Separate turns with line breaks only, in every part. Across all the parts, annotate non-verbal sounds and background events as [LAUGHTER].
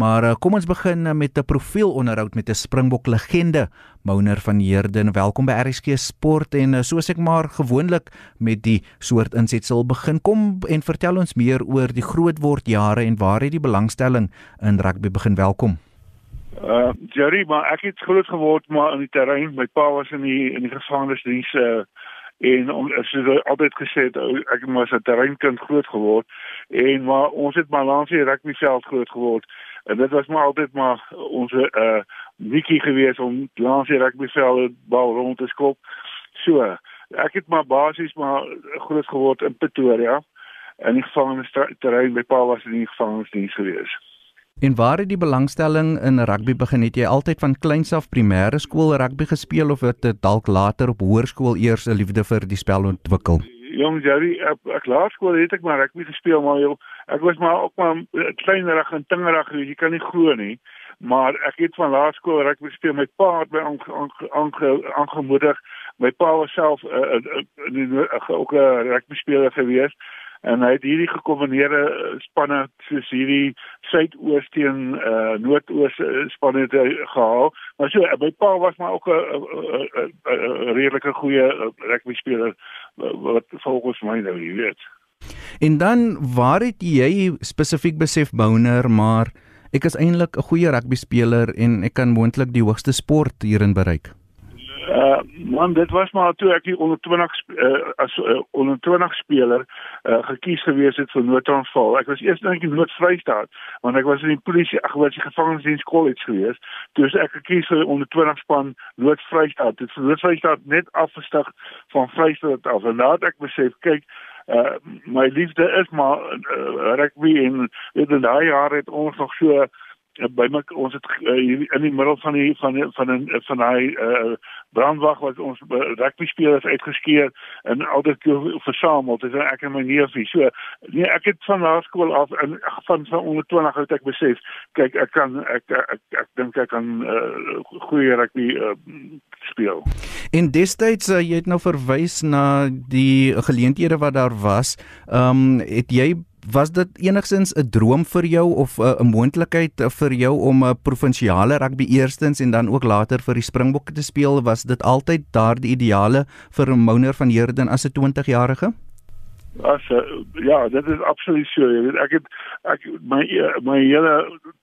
Maar uh, kom ons begin uh, met 'n profielonderhoud met 'n Springbok legende, Mouner van Heerden. Welkom by RSG Sport en uh, soos ek maar gewoonlik met die soort insetsel begin, kom en vertel ons meer oor die grootword jare en waar het die belangstelling in rugby begin? Welkom.
Uh Jerry, maar ek het groot geword maar in die terrein. My pa was in die in die gevangenisdiens uh en as jy altyd gesê het ek was 'n terreinkind groot geword en maar ons het maar langs die rugbyveld groot geword en dit was maar altyd maar ons uh wiki gewees om langs die rugbyveld bal rond te skop. So, ek het maar basies maar groot geword in Pretoria in die gevangenisterrein by pa was in die gevangenisdiens gewees.
En waar het die belangstelling in rugby begin? Het jy altyd van kleins af primêre skool rugby gespeel of het dit dalk later op hoërskool eers 'n liefde vir die spel ontwikkel?
Jong Jerry, ek, ek laerskool het ek maar rugby gespeel, maar joh, ek was maar ook maar kleinerig en tingerig, jy kan nie glo nie. Maar ek het van laerskool rugby gespeel met pa het my aangemoedig. My pa was self 'n uh, uh, uh, uh, ook 'n rugby speler geweest en hy het hierdie gekombineerde eh, spanne soos hierdie suidoos teen uh, noordoos eh, spanne gehaal. Maar so by pa was maar ook 'n redelike goeie rugby speler wat volgens my nou jy weet
en dan waar het jy spesifiek besef Bouner maar ek is eintlik 'n goeie rugby speler en ek kan moontlik die hoogste sport hierin bereik
Uh man, dit was maar toe ek die onder 20 uh, as uh, onder 20 speler uh, gekies gewees het vir Noord-Transvaal. Ek was eers dink in Noord-Vrystaat, want ek was in die polisie, ag was die gevangenisdiens college gewees. Toe is ek gekies vir onder 20 span Noord-Vrystaat. Dit is Noord-Vrystaat net afgestig van Vrystaat af. En nadat ek besef, kyk, uh my liefde is maar uh, rugby en in daai jare het ons nog so uh, by my ons het uh, in die middel van die van die, van 'n van daai uh, brandwag wat ons rugby spelers uitgeskeer en altyd versamel. Dit is ek en my neefie so nee ek het van laerskool af in van van onder 20 het ek besef kyk ek kan ek ek ek, ek dink ek kan uh, goeie rugby uh, speel.
En destyds uh, jy het nou verwys na die geleenthede wat daar was. Ehm um, het jy was dit enigsins 'n droom vir jou of 'n uh, moontlikheid vir jou om 'n uh, provinsiale rugby eerstens en dan ook later vir die Springbokke te speel was dit altyd daardie ideale vir Mouner van Heerden as 'n 20-jarige?
As uh, ja, dit is absoluut so. Jy weet ek het ek my my hele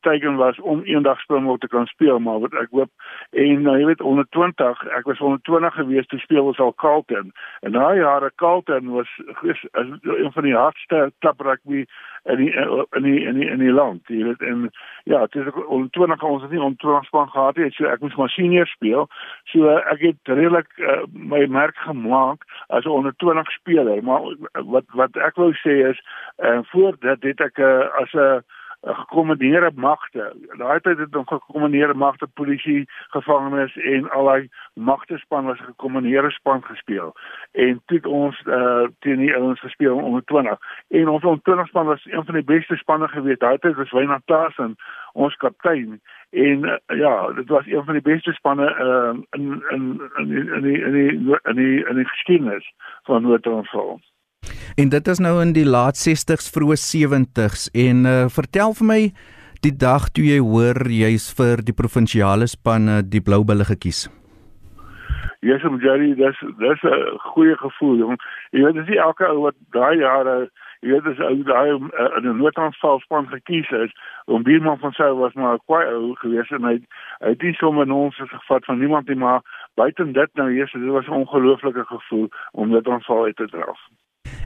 teken was om eendag Springbok te kan speel, maar wat ek hoop en nou jy weet onder 20, ek was onder 20 gewees te speel ons al Carlton. En daai jare Carlton was is, is een van die hardste klub rugby in die in die in die in die land. Jy weet en ja, dit is onder 20 ons het nie onder 20 span gehad nie. So ek moes maar senior speel. So ek het redelik uh, my merk gemaak as 'n onder 20 speler, maar wat wat ek wou sê is uh, voor dit het ek uh, as 'n gekommandeerde magte. Daai tyd het ons gekommandeerde magte polisie, gevangenes en allei magtespan was gekommandeerde span gespeel. En toe ons uh, teen die ouens gespeel onder 20. En ons onder 20 span was een van die beste spanne gewees. Daai tyd was Wynand Klasen ons kaptein en uh, ja, dit was een van die beste spanne uh, in in in in in in in die, in die geskiedenis van Noord-Transvaal.
En dit is nou in die laat 60s vroeë 70s en uh, vertel vir my die dag toe jy hoor jy's vir die provinsiale spanne die Blou Bulle gekies.
Yes, so Jerry, dis dis 'n goeie gevoel, jong. Jy weet dis nie elke ou wat daai jare Jy weet as ou daai uh, in 'n noodaanval span gekies is om bierman van sy was maar kwai ou gewees en hy hy het nie sommer ons gevat van niemand nie maar buite dit nou so dit was 'n ongelooflike gevoel om dit aanval uit te draf.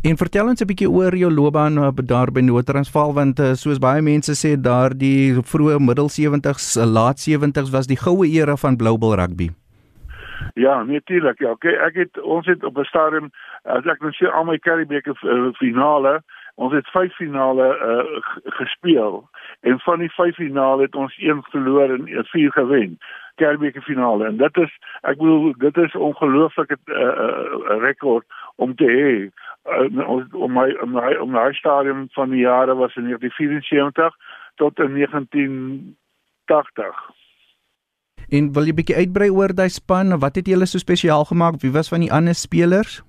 En vertel ons 'n bietjie oor jou loopbaan eh, daar by Noord-Transvaal want uh, soos baie mense sê daardie vroeë middel 70s, eh, laat 70s was die goue era van Bluebell rugby.
Ja, natuurlik. Ja, okay, ek het ons het op 'n stadium as ek nou sê al my Curriebeeker uh, finale, ons het vyf finale uh, gespeel en van die vyf finale het ons een verloor en vier gewen. Curriebeeker finale en dit is ek bedoel dit is ongelooflike uh, uh, rekord om te hê om my om my om my stadium van die jare was in 1974 tot in 1980.
En wil jy bietjie uitbrei oor daai span? Wat het julle so spesiaal gemaak? Wie was van die ander spelers?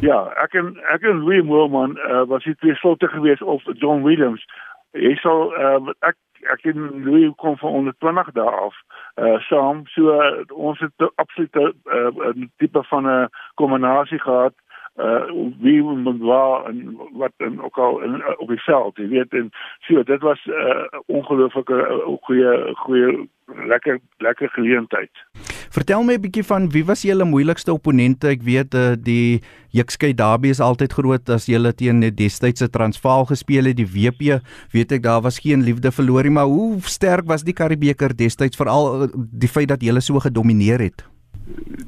Ja, ek en ek en William Wilman uh, was dit twee slotte geweest of John Williams Jy sal uh, ek ek het Louis kom van onder 20 dae af. Uh saam so uh, ons het absoluut 'n uh, tipe van 'n kombinasie gehad uh wie moet waar en wat en ook al in, op die veld jy weet en so dit was 'n uh, ongelooflike uh, goeie goeie lekker lekker geleentheid.
Vertel my 'n bietjie van wie was julle moeilikste opponente? Ek weet uh, die Jukskei Derby is altyd groot as julle teen die destydse Transvaal gespeel het die WP weet ek daar was geen liefde verloor nie maar hoe sterk was die Karibeker destyds veral uh, die feit dat julle so gedomeineer het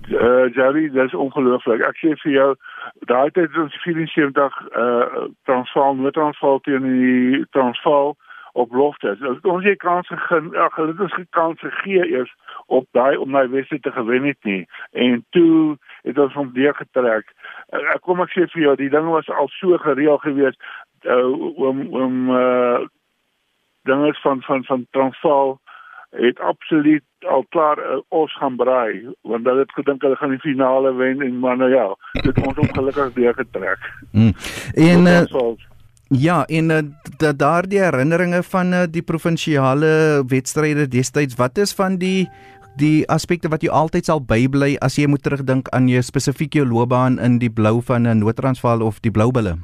Uh Jerry, dit is ongelooflik. Ek sê vir jou, daai tyd het ons 74 uh Transvaal, Noord-Transvaal teen die Transvaal op lofte. So, ons het kans gegee, ag, hulle het ons gekans gegee eers op daai om daai wedstryd te gewen het nie. En toe het ons hom weer getrek. Uh, kom ek sê vir jou, die ding was al so gereël geweest uh, om om uh dinge van van van Transvaal het absoluut al klaar uh, ons gaan braai want hulle het gedink hulle gaan die finale wen en maar nou ja dit ons ongelukkig deur getrek.
Mm. En uh, ja, en uh, daardie herinneringe van uh, die provinsiale wedstryde destyds, wat is van die die aspekte wat jy altyd sal bybly as jy moet terugdink aan jou spesifiek jou loopbaan in die blou van 'n Noord-Transvaal of die Bloubulle?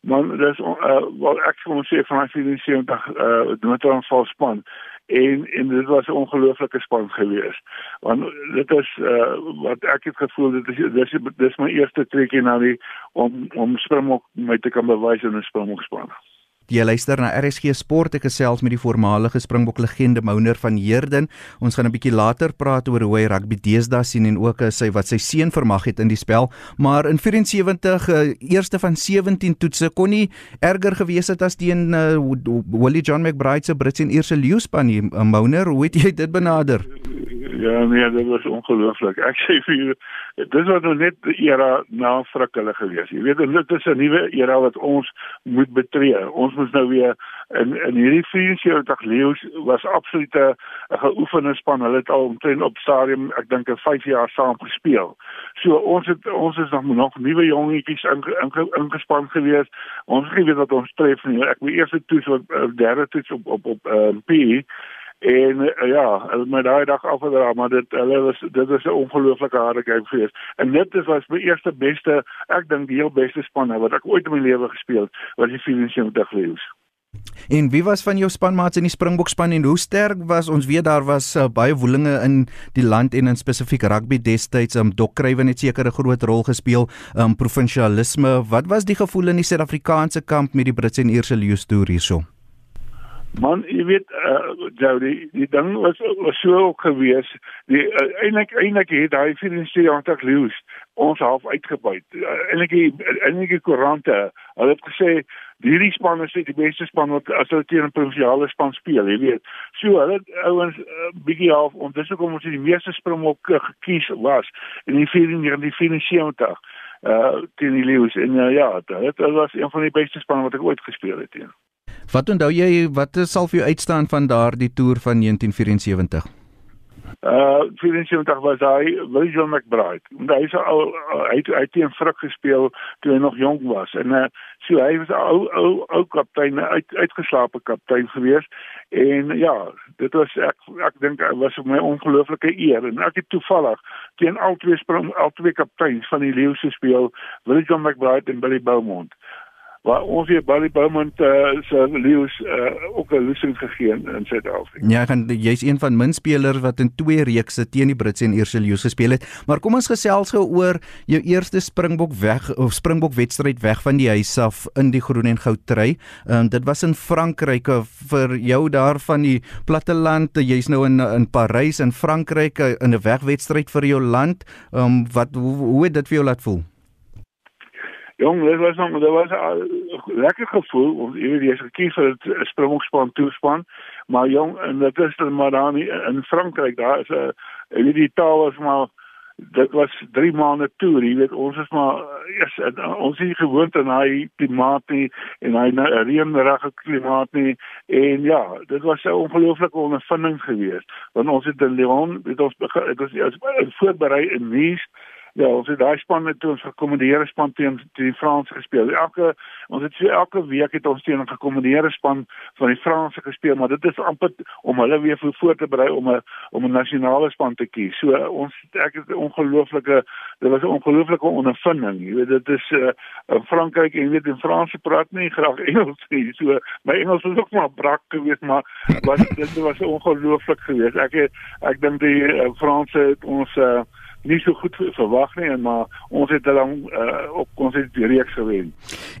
Man, dis uh, wel ek sou sê van 74 uh Noord-Transvaal span en en dit was 'n ongelooflike span geweest want dit is uh, wat ek het gevoel dit is dis dis my eerste trekkie na die om om Springbok my te kan bewys in 'n Springbok span.
Jy luister na RSG Sport. Ek gesels met die voormalige Springbok legende Mouner van Heerden. Ons gaan 'n bietjie later praat oor hoe hy rugby deesdae sien en ook sy wat sy seun vermag het in die spel. Maar in 74 uh, eerste van 17 toetse kon nie erger gewees het as teen uh, Willie John McBride se Brits en Ierse leeu span nie. Uh, Mouner, hoe het jy dit benader?
Ja, nee, dit was ongelooflik. Ek sê vir jou, dis wat nou net die era na Frik hulle gewees. Jy weet, dit is 'n nuwe era wat ons moet betree. Ons moet nou weer in in hierdie 74 leeu's was absoluut 'n geoefende span. Hulle het al omtrent op stadium, ek dink, 'n 5 jaar saam gespeel. So ons het ons is nog nog nuwe jongetjies ingespan gewees. Ons geweet dat ons tref nie. Ek moet eers toets op derde toets op op op um, P en uh, ja, my daai dag afgedra, maar dit hulle was dit was 'n ongelooflike harde game geweest. En dit was my eerste beste, ek dink die heel beste span wat ek ooit in my lewe gespeel het, was die 74 Lions.
En wie was van jou spanmaats in die Springbok span en hoe sterk was ons weet daar was uh, baie woelinge in die land en in spesifiek rugby destyds um, Dok Kruiven het seker 'n groot rol gespeel um provinsialisme wat was die gevoel in die Suid-Afrikaanse kamp met die Britse en Ierse leeu storie hierso
Man, jy weet uh jou die die ding was was so ook gewees. Die uh, eintlik eintlik het daai finansiële leus ons half uitgebuit. Uh, eintlik eintlik die koerante, hulle het gesê hierdie span is die beste span wat as hulle teen 'n provinsiale span speel, jy weet. So hulle ouens uh, bietjie half om dis hoekom ons die meeste springbok gekies was in die 74 uh teen die leus en uh, ja, dit was een van die beste spanne wat ek ooit gespeel het teen.
Wat onthou jy wat sal vir jou uitstaan van daardie toer van 1974?
Uh 74 was hy William McBride. Hy se al hy het hy teen Frik gespeel toe hy nog jonk was. En uh so hy was ou ou ou kaptein uit uitgeslaapte kaptein gewees. En ja, dit was ek ek dink dit was my ongelooflike eer en ek het toevallig teen al twee sprong al twee kapteins van die Leeu's gespeel, William McBride en Billy Beaumont waar ons hier Barry Bowman uh, se Lewis uh, ook 'n losing gegee in Suid-Afrika.
Ja, gaan jy's een van min spelers wat in twee reekse teen die Britse en Ierse Lewis gespeel het. Maar kom ons gesels gou oor jou eerste Springbok weg of Springbok wedstryd weg van die huis af in die groen en goud trui. Ehm um, dit was in Frankryk vir jou daar van die platteland. Jy's nou in in Parys in Frankryk in 'n wegwedstryd vir jou land. Ehm um, wat hoe, hoe het dit vir jou laat voel?
Jong, dit was nog, dit was 'n lekker gevoel om weet jy's gekies vir 'n springbokspan toespan, maar jong, en dit is maar dan in Frankryk, daar is 'n jy weet die taal was maar dit was 3 maande toer, jy weet ons is maar eers ons is gewoond aan hy klimaat nie en hy reënrige klimaat nie. En ja, dit was 'n ongelooflike ondervinding geweest want ons het in Lyon, het ons begin, dit was voorberei in Nice ja, ons het daai span met ons gekommandeerde span teen die Franse gespeel. Elke ons het so elke week het ons teen 'n gekommandeerde span van die Franse gespeel, maar dit is amper om hulle weer voor te berei om 'n om 'n nasionale span te kies. So ons ek het 'n ongelooflike dit was 'n ongelooflike ondervinding. Jy weet dit is uh, in Frankryk en weet in Franse praat nie graag Engels nie. So my Engels is ook maar brak geweest, maar was dit was ongelooflik geweest. Ek ek dink die uh, Franse het ons uh, nie so goed verwag nie en maar ons het hulle uh, op ons het die reeks gewen.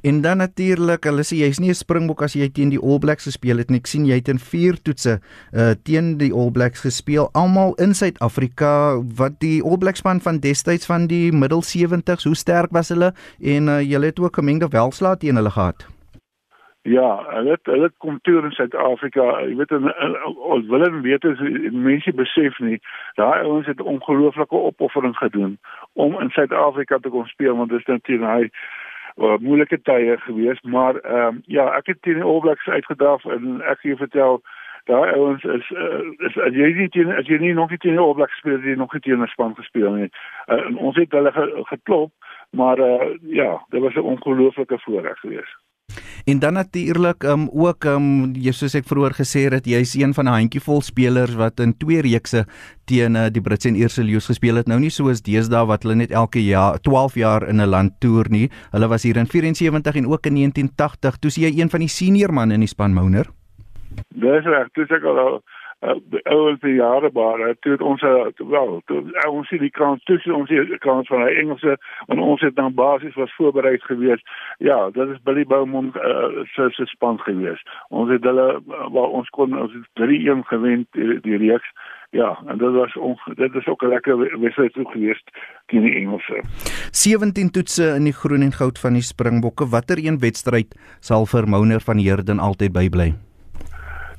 En dan natuurlik, hulle sê jy's nie 'n springbok as jy teen die All Blacks gespeel het nie. Ek sien jy het in 4 toetse uh, teen die All Blacks gespeel, almal in Suid-Afrika. Wat die All Blacks span van destyds van die middel 70s, hoe sterk was hulle? En uh, jy het ook 'n mengde welslaat teen hulle gehad.
Ja, hulle hulle kom toe in Suid-Afrika. Jy weet ons wil en weet as mense besef nie, daai ouens het ongelooflike opoffering gedoen om in Suid-Afrika te kom speel want dit is natuurlik hy uh, moeilike tye gewees, maar ehm um, ja, ek het teen die All Blacks uitgedraf en ek gee vertel daai ouens is uh, is as jy nie teen as jy nie nog nie teen die All Blacks speel, jy nog nie teen 'n span gespeel nie. Uh, ons het hulle geklop, maar uh, ja, dit was 'n ongelooflike voorreg geweest.
En dan natuurlik um ook um jy soos ek vroeër gesê het, jy's een van 'n handjievol spelers wat in twee reekse teen uh, die Britse en Ierse leeu's gespeel het. Nou nie soos deesdae wat hulle net elke jaar 12 jaar in 'n land toer nie. Hulle was hier in 74 en ook in 1980. Toe sien jy een van die senior manne in die span Mouner.
Dis reg, dis ek al ouer die jare maar uh, toe ons uh, wel toe, ons sien die kans tussen ons die kans van hy Engelse en ons het dan basis was voorberei gewees ja dit is Billy Beaumont uh, se se span gewees ons het hulle waar ons kon ons het 3-1 gewen die, die reeks Ja, en dit was on, dit is ook 'n lekker wedstryd toe gewees teen die Engelse.
17 toetse in die groen en goud van die Springbokke. Watter een wedstryd sal vir Mouner van Heerden altyd bybly?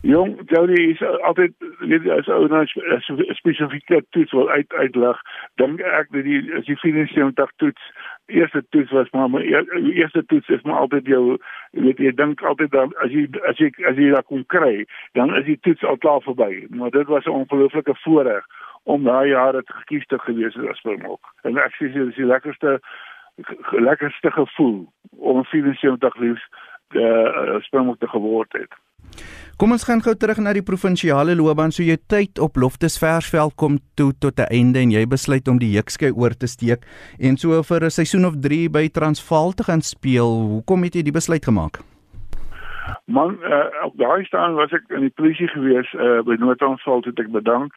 Jong, Jody is altyd weet as ou nou spesifieke toets wil uit uitlig. Dink ek dat die as die 74 toets eerste toets was maar my eerste toets is maar altyd jou weet jy dink altyd dan as jy as jy as jy daar kom kry, dan is die toets al klaar verby. Maar dit was 'n ongelooflike voorreg om daai jare te gekies te gewees het as Springbok. En ek sê dit is die lekkerste lekkerste gevoel om 74 liefs eh uh, Springbok te geword het.
Kom ons gaan gou terug na die provinsiale loopbaan. So jy tyd op Loftesversveld kom toe tot 'n einde en jy besluit om die Jukskei oor te steek en so vir 'n seisoen of 3 by Transvaal te gaan speel. Hoekom het jy die besluit gemaak?
Man, uh, op daai staan was ek in die polisie gewees uh, by Noord-Transvaal het ek bedank.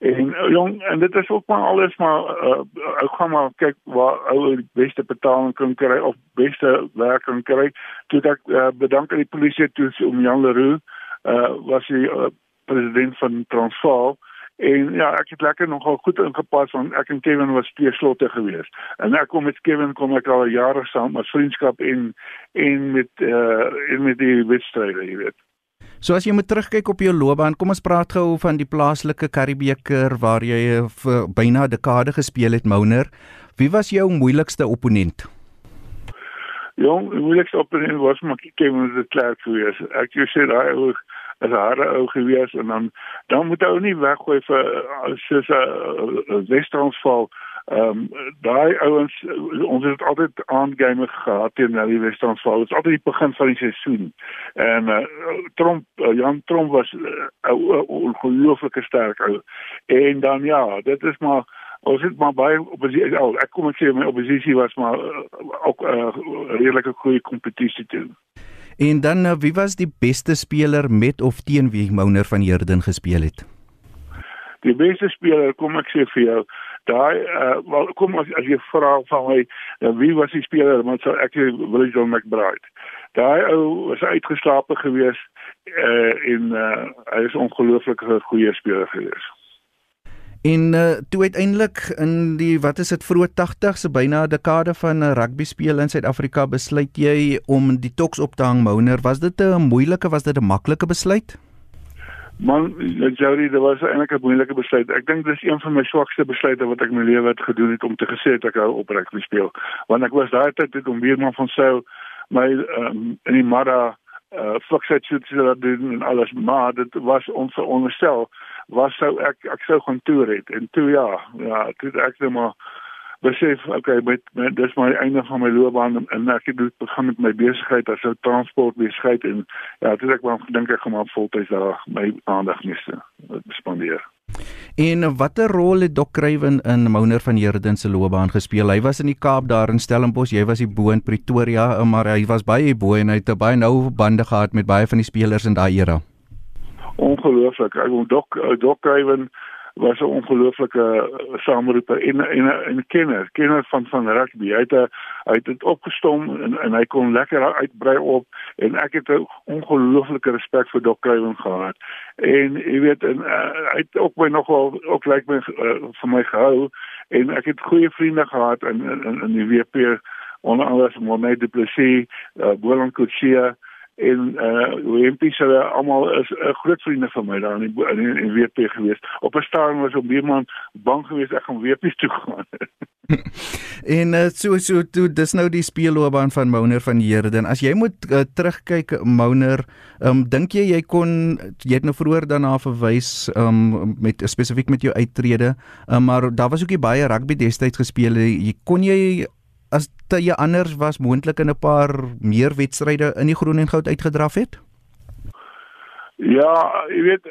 En jong, en dit is ook maar alles maar uh, ek gaan maar kyk waar ou die beste betaling kan kry of beste werk kan kry. Toe ek uh, bedank aan die polisie toe om Jan Leroux uh was hy uh, president van Transvaal en ja ek het lekker nogal goed ingepas want ek en Kevin was twee slotte gewees en ek kom met Kevin kom ek al jare saam as vriendskap en en met uh en met die wedstryde jy weet
So as jy moet terugkyk op jou loopbaan, kom ons praat gou van die plaaslike Karibeker waar jy vir byna 'n dekade gespeel het, Mouner. Wie was jou moeilikste opponent?
Jong, die moeilikste opponent was maar Kevin de Klerk geweest. Ek jy sê daai ou is harde ou geweest en dan dan moet ou nie weggooi vir soos 'n Wes-Transvaal. Ehm um, daai ouens ons het altyd aangame gehad teen die Wes-Transvaal. Dit is altyd die begin van die seisoen. En uh, Tromp uh, Jan Tromp was 'n uh, ongelooflike sterk ou. En dan ja, dit is maar ons het maar baie oppositie al ek kom ek sê my oppositie was maar uh, ook 'n uh, redelike goeie kompetisie toe.
En dan uh, wie was die beste speler met of teen wie Mouner van Heerden gespeel het?
Die beste speler kom ek sê vir jou daai uh, wel kom as, as jy vra van my uh, wie was die speler maar sou ek Willie John McBride. Daai ou was uitgeslaap gewees uh, en uh, hy is ongelooflik 'n goeie speler gewees.
En uh, toe uiteindelik in die wat is dit vroeë 80s, byna 'n dekade van uh, rugby speel in Suid-Afrika, besluit jy om die toks op te hang Mouner. Was dit 'n moeilike, was dit 'n maklike besluit?
Man, Jody, dit was eintlik 'n moeilike besluit. Ek dink dis een van my swakste besluite wat ek in my lewe het gedoen het om te gesê ek hou op rugby speel. Want ek was daai tyd om weer man van Sail my um, in die Mara uh soos dit doen en alles, maar dit was ons veronderstel was sou ek ek sou gaan toer het en toe ja ja toe ek net maar besef okay met, met dis my einde van my loopbaan en ek het dit begin met my besigheid as 'n transportbesigheid en ja dit ek maar dink ek gaan maar voltyds daar my aandag meeste spandeer.
En watter rol het Dok Kruiven in Mouner van Heerden se loopbaan gespeel? Hy was in die Kaap daar in Stellenbosch, jy was hier bo in Pretoria, maar hy was baie bo en hy het baie nou bande gehad met baie van die spelers in daai era.
Ongelooflik. Ek wil Dok Dok Kruiven was 'n ongelooflike eh, sameroeper en en 'n kenner, kenner van van rugby. Hy het 'n hy het dit opgestom en en hy kon lekker uitbrei op en ek het 'n ongelooflike respek vir Doc Craven gehad. En jy weet en uh, hy het ook my nogal ook lyk like my uh, vir my gehou en ek het goeie vriende gehad in in in die WP onder andere Monet Du Plessis, uh, Bolan Kutsia en uh Wempie se almal is 'n uh, groot vriende van my daar in die, in, in WP gewees. Op 'n stadium was op Beerman bang geweest ek gaan WP toe gaan. [LAUGHS]
en uh, so so toe dis nou die speelloopbaan van Mouner van Heerden. As jy moet uh, terugkyk Mouner, um, dink jy jy kon jy het nou vroeër daarna verwys um, met spesifiek met jou uittrede, um, maar daar was ook baie rugby destyds gespeel. Jy kon jy as jy anders was moontlik in 'n paar meer wedstryde in die groen en goud uitgedraf het?
Ja, jy weet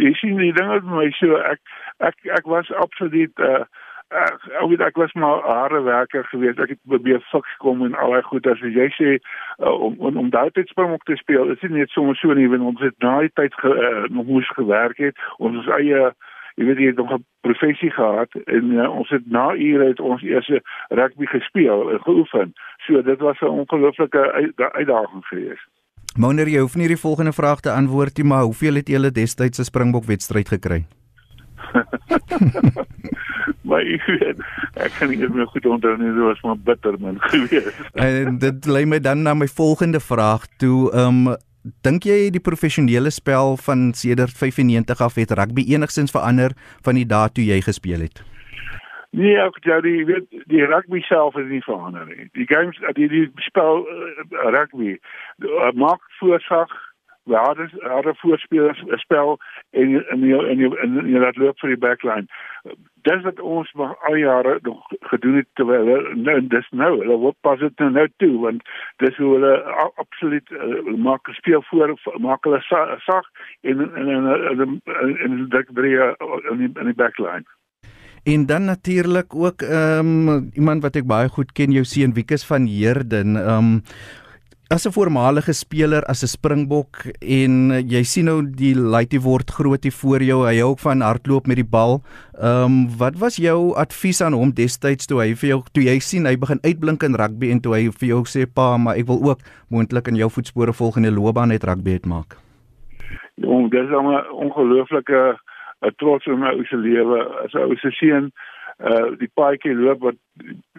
jy sien die dinge met my so ek ek ek was absoluut uh ek, ek weet ek was maar harde werker geweest. Ek het probeer fiks kom en al daai goed as jy sê uh, om om om daai tyd spring op te speel. Dit is nie net sommer so nie, want ons het daai tyd ge, uh, nog moes gewerk het. Ons eie uh, jy weet jy het nog 'n professie gehad en uh, ons het na ure het ons eers rugby gespeel en geoefen. So dit was 'n ongelooflike uit, uitdaging geweest.
Mouner, jy hoef nie die volgende vraag te antwoord nie, maar hoeveel het julle destyds se Springbok wedstryd gekry? [LAUGHS]
maar ek weet, ek kan nie meer goed onthou nie, dit was maar bitter man [LAUGHS] geweest.
en dit lei my dan na my volgende vraag toe, ehm um, Dink jy die professionele spel van sedert 95 af het rugby enigstens verander van die dae toe jy gespeel het?
Nee, ek jy die weet die rugby self het nie verander nie. Die games die die spel uh, rugby uh, maak voorsag waar dit daar 'n voorspelers spel en in in in jy laat loop vir die backline. Dis wat ons maar al jare nog gedoen het terwyl nou dis nou hulle wat pas dit nou, nou toe want dis hoe hulle absoluut uh, maak speel voor maak hulle sag en en en en dit drie in die in die backline.
En dan natuurlik ook ehm um, iemand wat ek baie goed ken jou seun Wikus van Heerden. Ehm um, as 'n voormalige speler as 'n Springbok en uh, jy sien nou die laaitie word groot hier voor jou. Hy hou ook van hardloop met die bal. Ehm um, wat was jou advies aan hom destyds toe hy vir jou toe jy sien hy begin uitblink in rugby en toe hy vir jou sê pa, maar ek wil ook moontlik in jou voetspore volg en 'n loopbaan net rugby het maak.
Jong, dis 'n ongelooflike trots in my ou se lewe as ou se seun uh die paadjie loop wat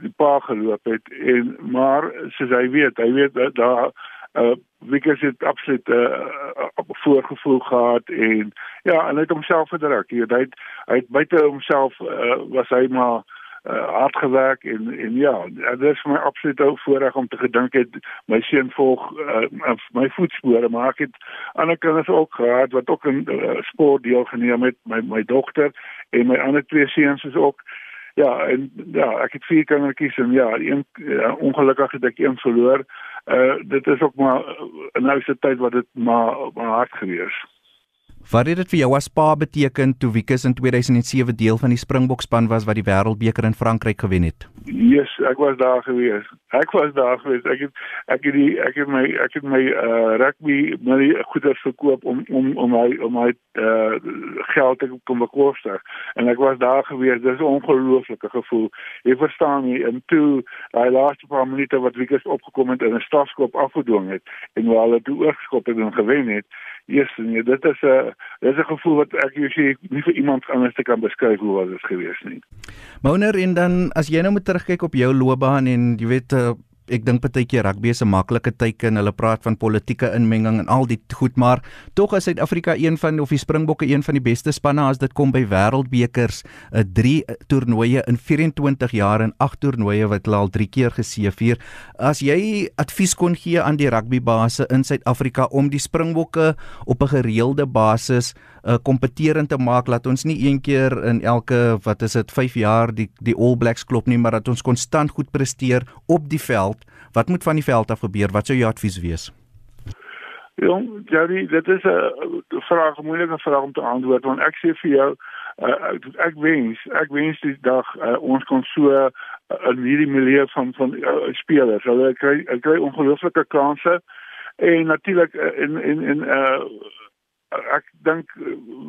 die, pa geloop het en maar soos hy weet hy weet dat daar uh Wickers het absoluut 'n uh, voorgevoel gehad en ja en hy het homself verdruk. Hy het hy het buite homself uh, was hy maar uh, hard gewerk en en ja dit is vir my absoluut ook voorreg om te gedink het my seun volg uh, my voetspore maar ek het ander kinders ook gehad wat ook in uh, sport deelgeneem het my my dogter en my ander twee seuns is ook Ja, en ja, ek het vier kindertjies en ja, een ja, ongelukkig het ek een verloor. Uh dit is ook maar uh, nou se tyd wat dit maar maar hard gewees.
Wat het dit vir jou as pa beteken toe Wikus in 2007 deel van die Springbok span was wat die Wêreldbeker in Frankryk gewen het?
Yes, ek was daar gewees. Ek was daar gewees. Ek het ek het die ek het my ek het my uh rugby my goeder verkoop om om om my om my uh geld te kom bekostig. En ek was daar gewees. Dis 'n ongelooflike gevoel. Jy verstaan nie en toe daai laaste paar minute wat Wikus opgekom het en 'n strafskop afgedwing het en waar hulle toe oorgeskop het en gewen het. Yes, nee, dit is 'n dis 'n gevoel wat ek jy nie vir iemand anders te kan beskryf hoe wat dit gewees nie.
Mouner en dan as jy nou moet terugkyk op jou loopbaan en jy weet uh, ek dink baie keer rugby is 'n maklike teiken. Hulle praat van politieke inmenging en al die goed, maar tog is Suid-Afrika een van of die Springbokke een van die beste spanne as dit kom by wêreldbekers. 'n uh, 3 toernooie in 24 jaar en 8 toernooie wat hulle al 3 keer geseëvier. As jy advies kon gee aan die rugbybase in Suid-Afrika om die Springbokke op 'n gereelde basis uh, kompeterend te maak laat ons nie een keer in elke wat is dit 5 jaar die die All Blacks klop nie maar dat ons konstant goed presteer op die veld. Wat moet van die veld af gebeur? Wat sou jou advies wees?
Jong, Jerry, dit is 'n vraag, 'n moeilike vraag om te antwoord want ek sê vir jou, uh, ek wens, ek wens die dag uh, ons kon so uh, in hierdie milieu van van uh, spelers, hulle kry kry ongelooflike kansse en natuurlik uh, in in in uh ek dink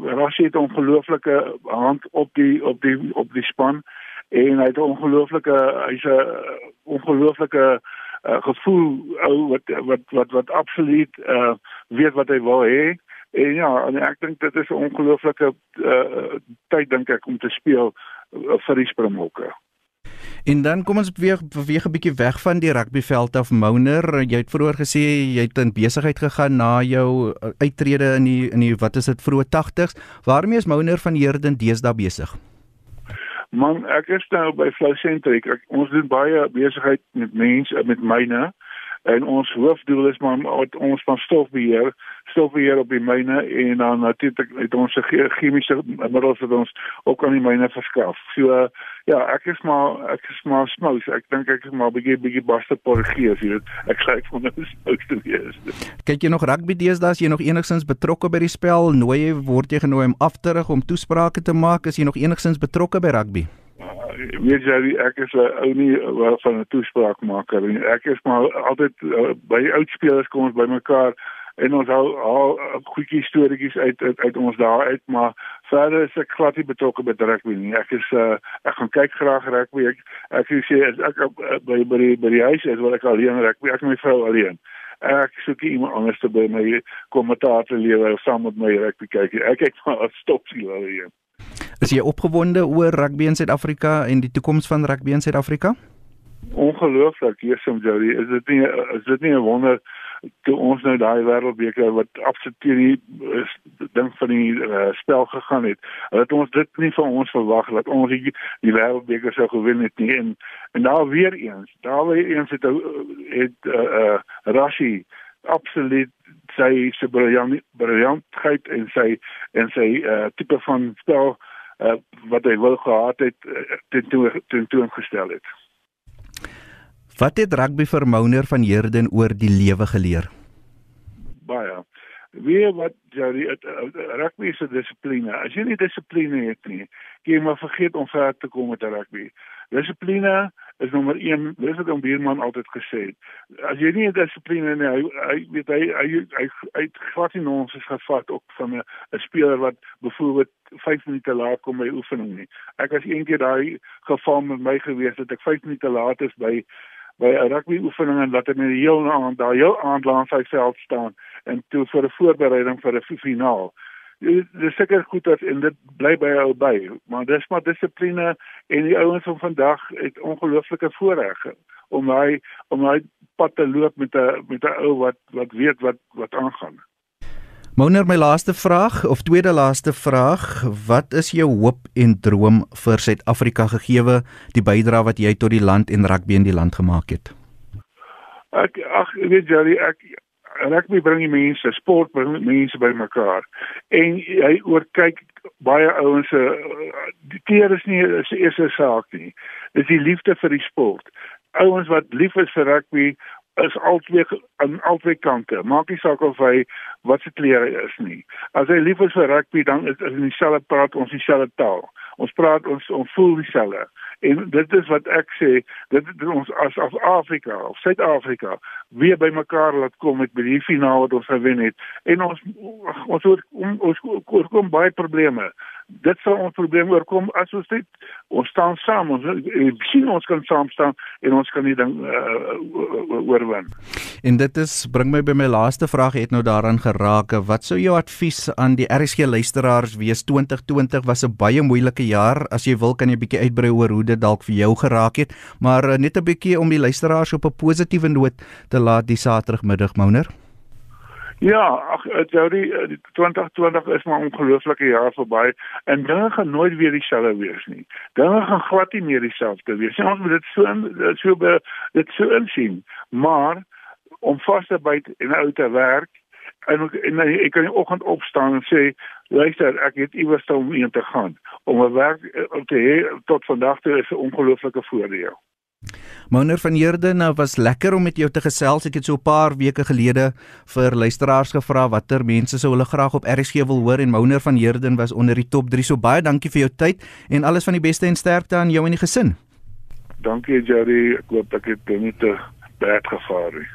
Rassie het 'n ongelooflike hand op die op die op die span en hy het 'n ongelooflike hy's 'n ongelooflike uh, gevoel ou wat wat wat wat absoluut uh weet wat hy wil hê en ja en ek dink dit is 'n ongelooflike uh tyd dink ek om te speel uh, vir die Springbokke.
En dan kom ons weer beweeg 'n bietjie weg van die rugbyveld af Mouner. Jy het vroeër gesê jy het in besigheid gegaan na jou uittrede in die in die wat is dit vroeë 80s. Waarmee is Mouner van Heerden deesdae besig?
Man, ek is nou by Flow Centric. Ek, ons doen baie besigheid met mense met myne en ons hoofdoel is maar ons van stofbeheer, stofbeheer op die myne en dan natuurlik het ons se chemiese middels wat ons ook aan die myne verskaf. So ja, ek is maar ek is maar smous. Ek dink ek is maar bietjie bietjie baste porgees, jy weet. Ek sê ek van nou smous te wees.
Kyk jy nog rugby deesdae? Is jy nog enigstens betrokke by die spel? Nooi jy word jy genooi om af te rig om toesprake te maak? Is jy nog enigstens betrokke by rugby?
Weet jy ek is 'n ou nie wel van 'n toespraakmaker nie. Ek is maar altyd uh, by oud spelers kom ons bymekaar en ons hou al uh, goedjie storieetjies uit, uit uit ons daar uit, maar verder is ek glad nie betrokke by rugby nie. Ek is uh, ek gaan kyk graag rugby. Ek ek sê ek uh, by by die, by die huis is, wil ek alleen rugby. Ek en my vrou alleen. Ek soek iemand anders te by my kommentaar lewe of saam met my rugby kyk. Ek maar stop sien alleen.
Is jy opgewonde oor rugby in Suid-Afrika en die toekoms van rugby in Suid-Afrika?
Ongelooflik, Jesus Jerry, is dit nie is dit nie 'n wonder toe ons nou daai wêreldbeker wat absoluut die ding van die uh, spel gegaan het. Dat ons dit nie van ons verwag dat ons die, die wêreldbeker sou gewen het nie en en daar weer eens, daar weer eens het het uh, uh, Rashi absoluut sy sy briljant briljantheid en sy en sy uh, tipe van spel uh, wat hy wil gehad het uh, ten toon gestel het.
Wat het rugby vir Mouner van Heerden oor die lewe geleer?
Baie. Wie wat ja, die rugby 'n dissipline. As jy nie dissipline het nie, jy maar vergeet om ver te kom met rugby. Dissipline is nommer 1. Dis wat ons buurman altyd gesê het. As jy nie dissipline nie, hy hy weet hy hy hy uit glad nie ons is gevat ook van 'n 'n speler wat byvoorbeeld 5 minute laat kom by oefening nie. Ek was eendag daai geval met my gewees dat ek 5 minute laat is by by 'n rugby oefening en laat hom die hele aand daar heel aand langs sy veld staan en toe vir 'n voorbereiding vir 'n finaal. Dis seker goed dat en dit bly by jou by, maar dis maar dissipline en die ouens van vandag het ongelooflike voorreg om hy om hy pad te loop met 'n met 'n ou wat wat weet wat wat aangaan.
Mouner, my laaste vraag of tweede laaste vraag, wat is jou hoop en droom vir Suid-Afrika gegee die bydrae wat jy tot die land en rugby in die land gemaak het?
Ek ag, weet jy, ek rugby bring die mense, sport bring mense bymekaar. En jy oorkyk baie ouens se die keer is nie is die eerste saak nie. Dis die liefde vir die sport. Ouens wat lief is vir rugby is altyd aan albei kante. Maak nie saak of hy wat se klere is nie. As hy lief is vir rugby dan is in dieselfde praat ons dieselfde taal. Ons praat ons ons voel dieselfde. En dit is wat ek sê, dit is ons as as Afrika of Suid-Afrika weer bymekaar laat kom met die finaal wat ons gewen het. En ons ons ons, ons, ons kom baie probleme dit sal ons probleem oorkom. As ons dit ons staan saam ons sien ons kan saam staan en ons kan die ding uh, oorwin.
En dit is bring my by my laaste vraag het nou daaraan geraak. Wat sou jou advies aan die RSG luisteraars wees? 2020 was 'n baie moeilike jaar. As jy wil kan jy bietjie uitbrei oor hoe dit dalk vir jou geraak het. Maar net 'n bietjie om die luisteraars op 'n positiewe noot te laat die Saterdagmiddag Mouner.
Ja, ag Jody, eh, die 2020 is maar 'n ongelooflike jaar verby en dinge gaan nooit weer dieselfde wees nie. Dinge gaan glad nie meer dieselfde wees nie. Ons moet dit so in, so be, dit so insien. Maar om vas te byt en uit te werk en en ek kan die oggend opstaan en sê luister ek het iewers om in te gaan om 'n werk eh, te hê tot vandag toe is 'n ongelooflike voordeel.
Mouner van Heerden, nou was lekker om met jou te gesels. Ek het so 'n paar weke gelede vir luisteraars gevra watter mense sou hulle graag op RSG wil hoor en Mouner van Heerden was onder die top 3. So baie dankie vir jou tyd en alles van die beste en sterkte aan jou en die gesin.
Dankie Jerry, ek hoop ek het nie te bad gevaar nie.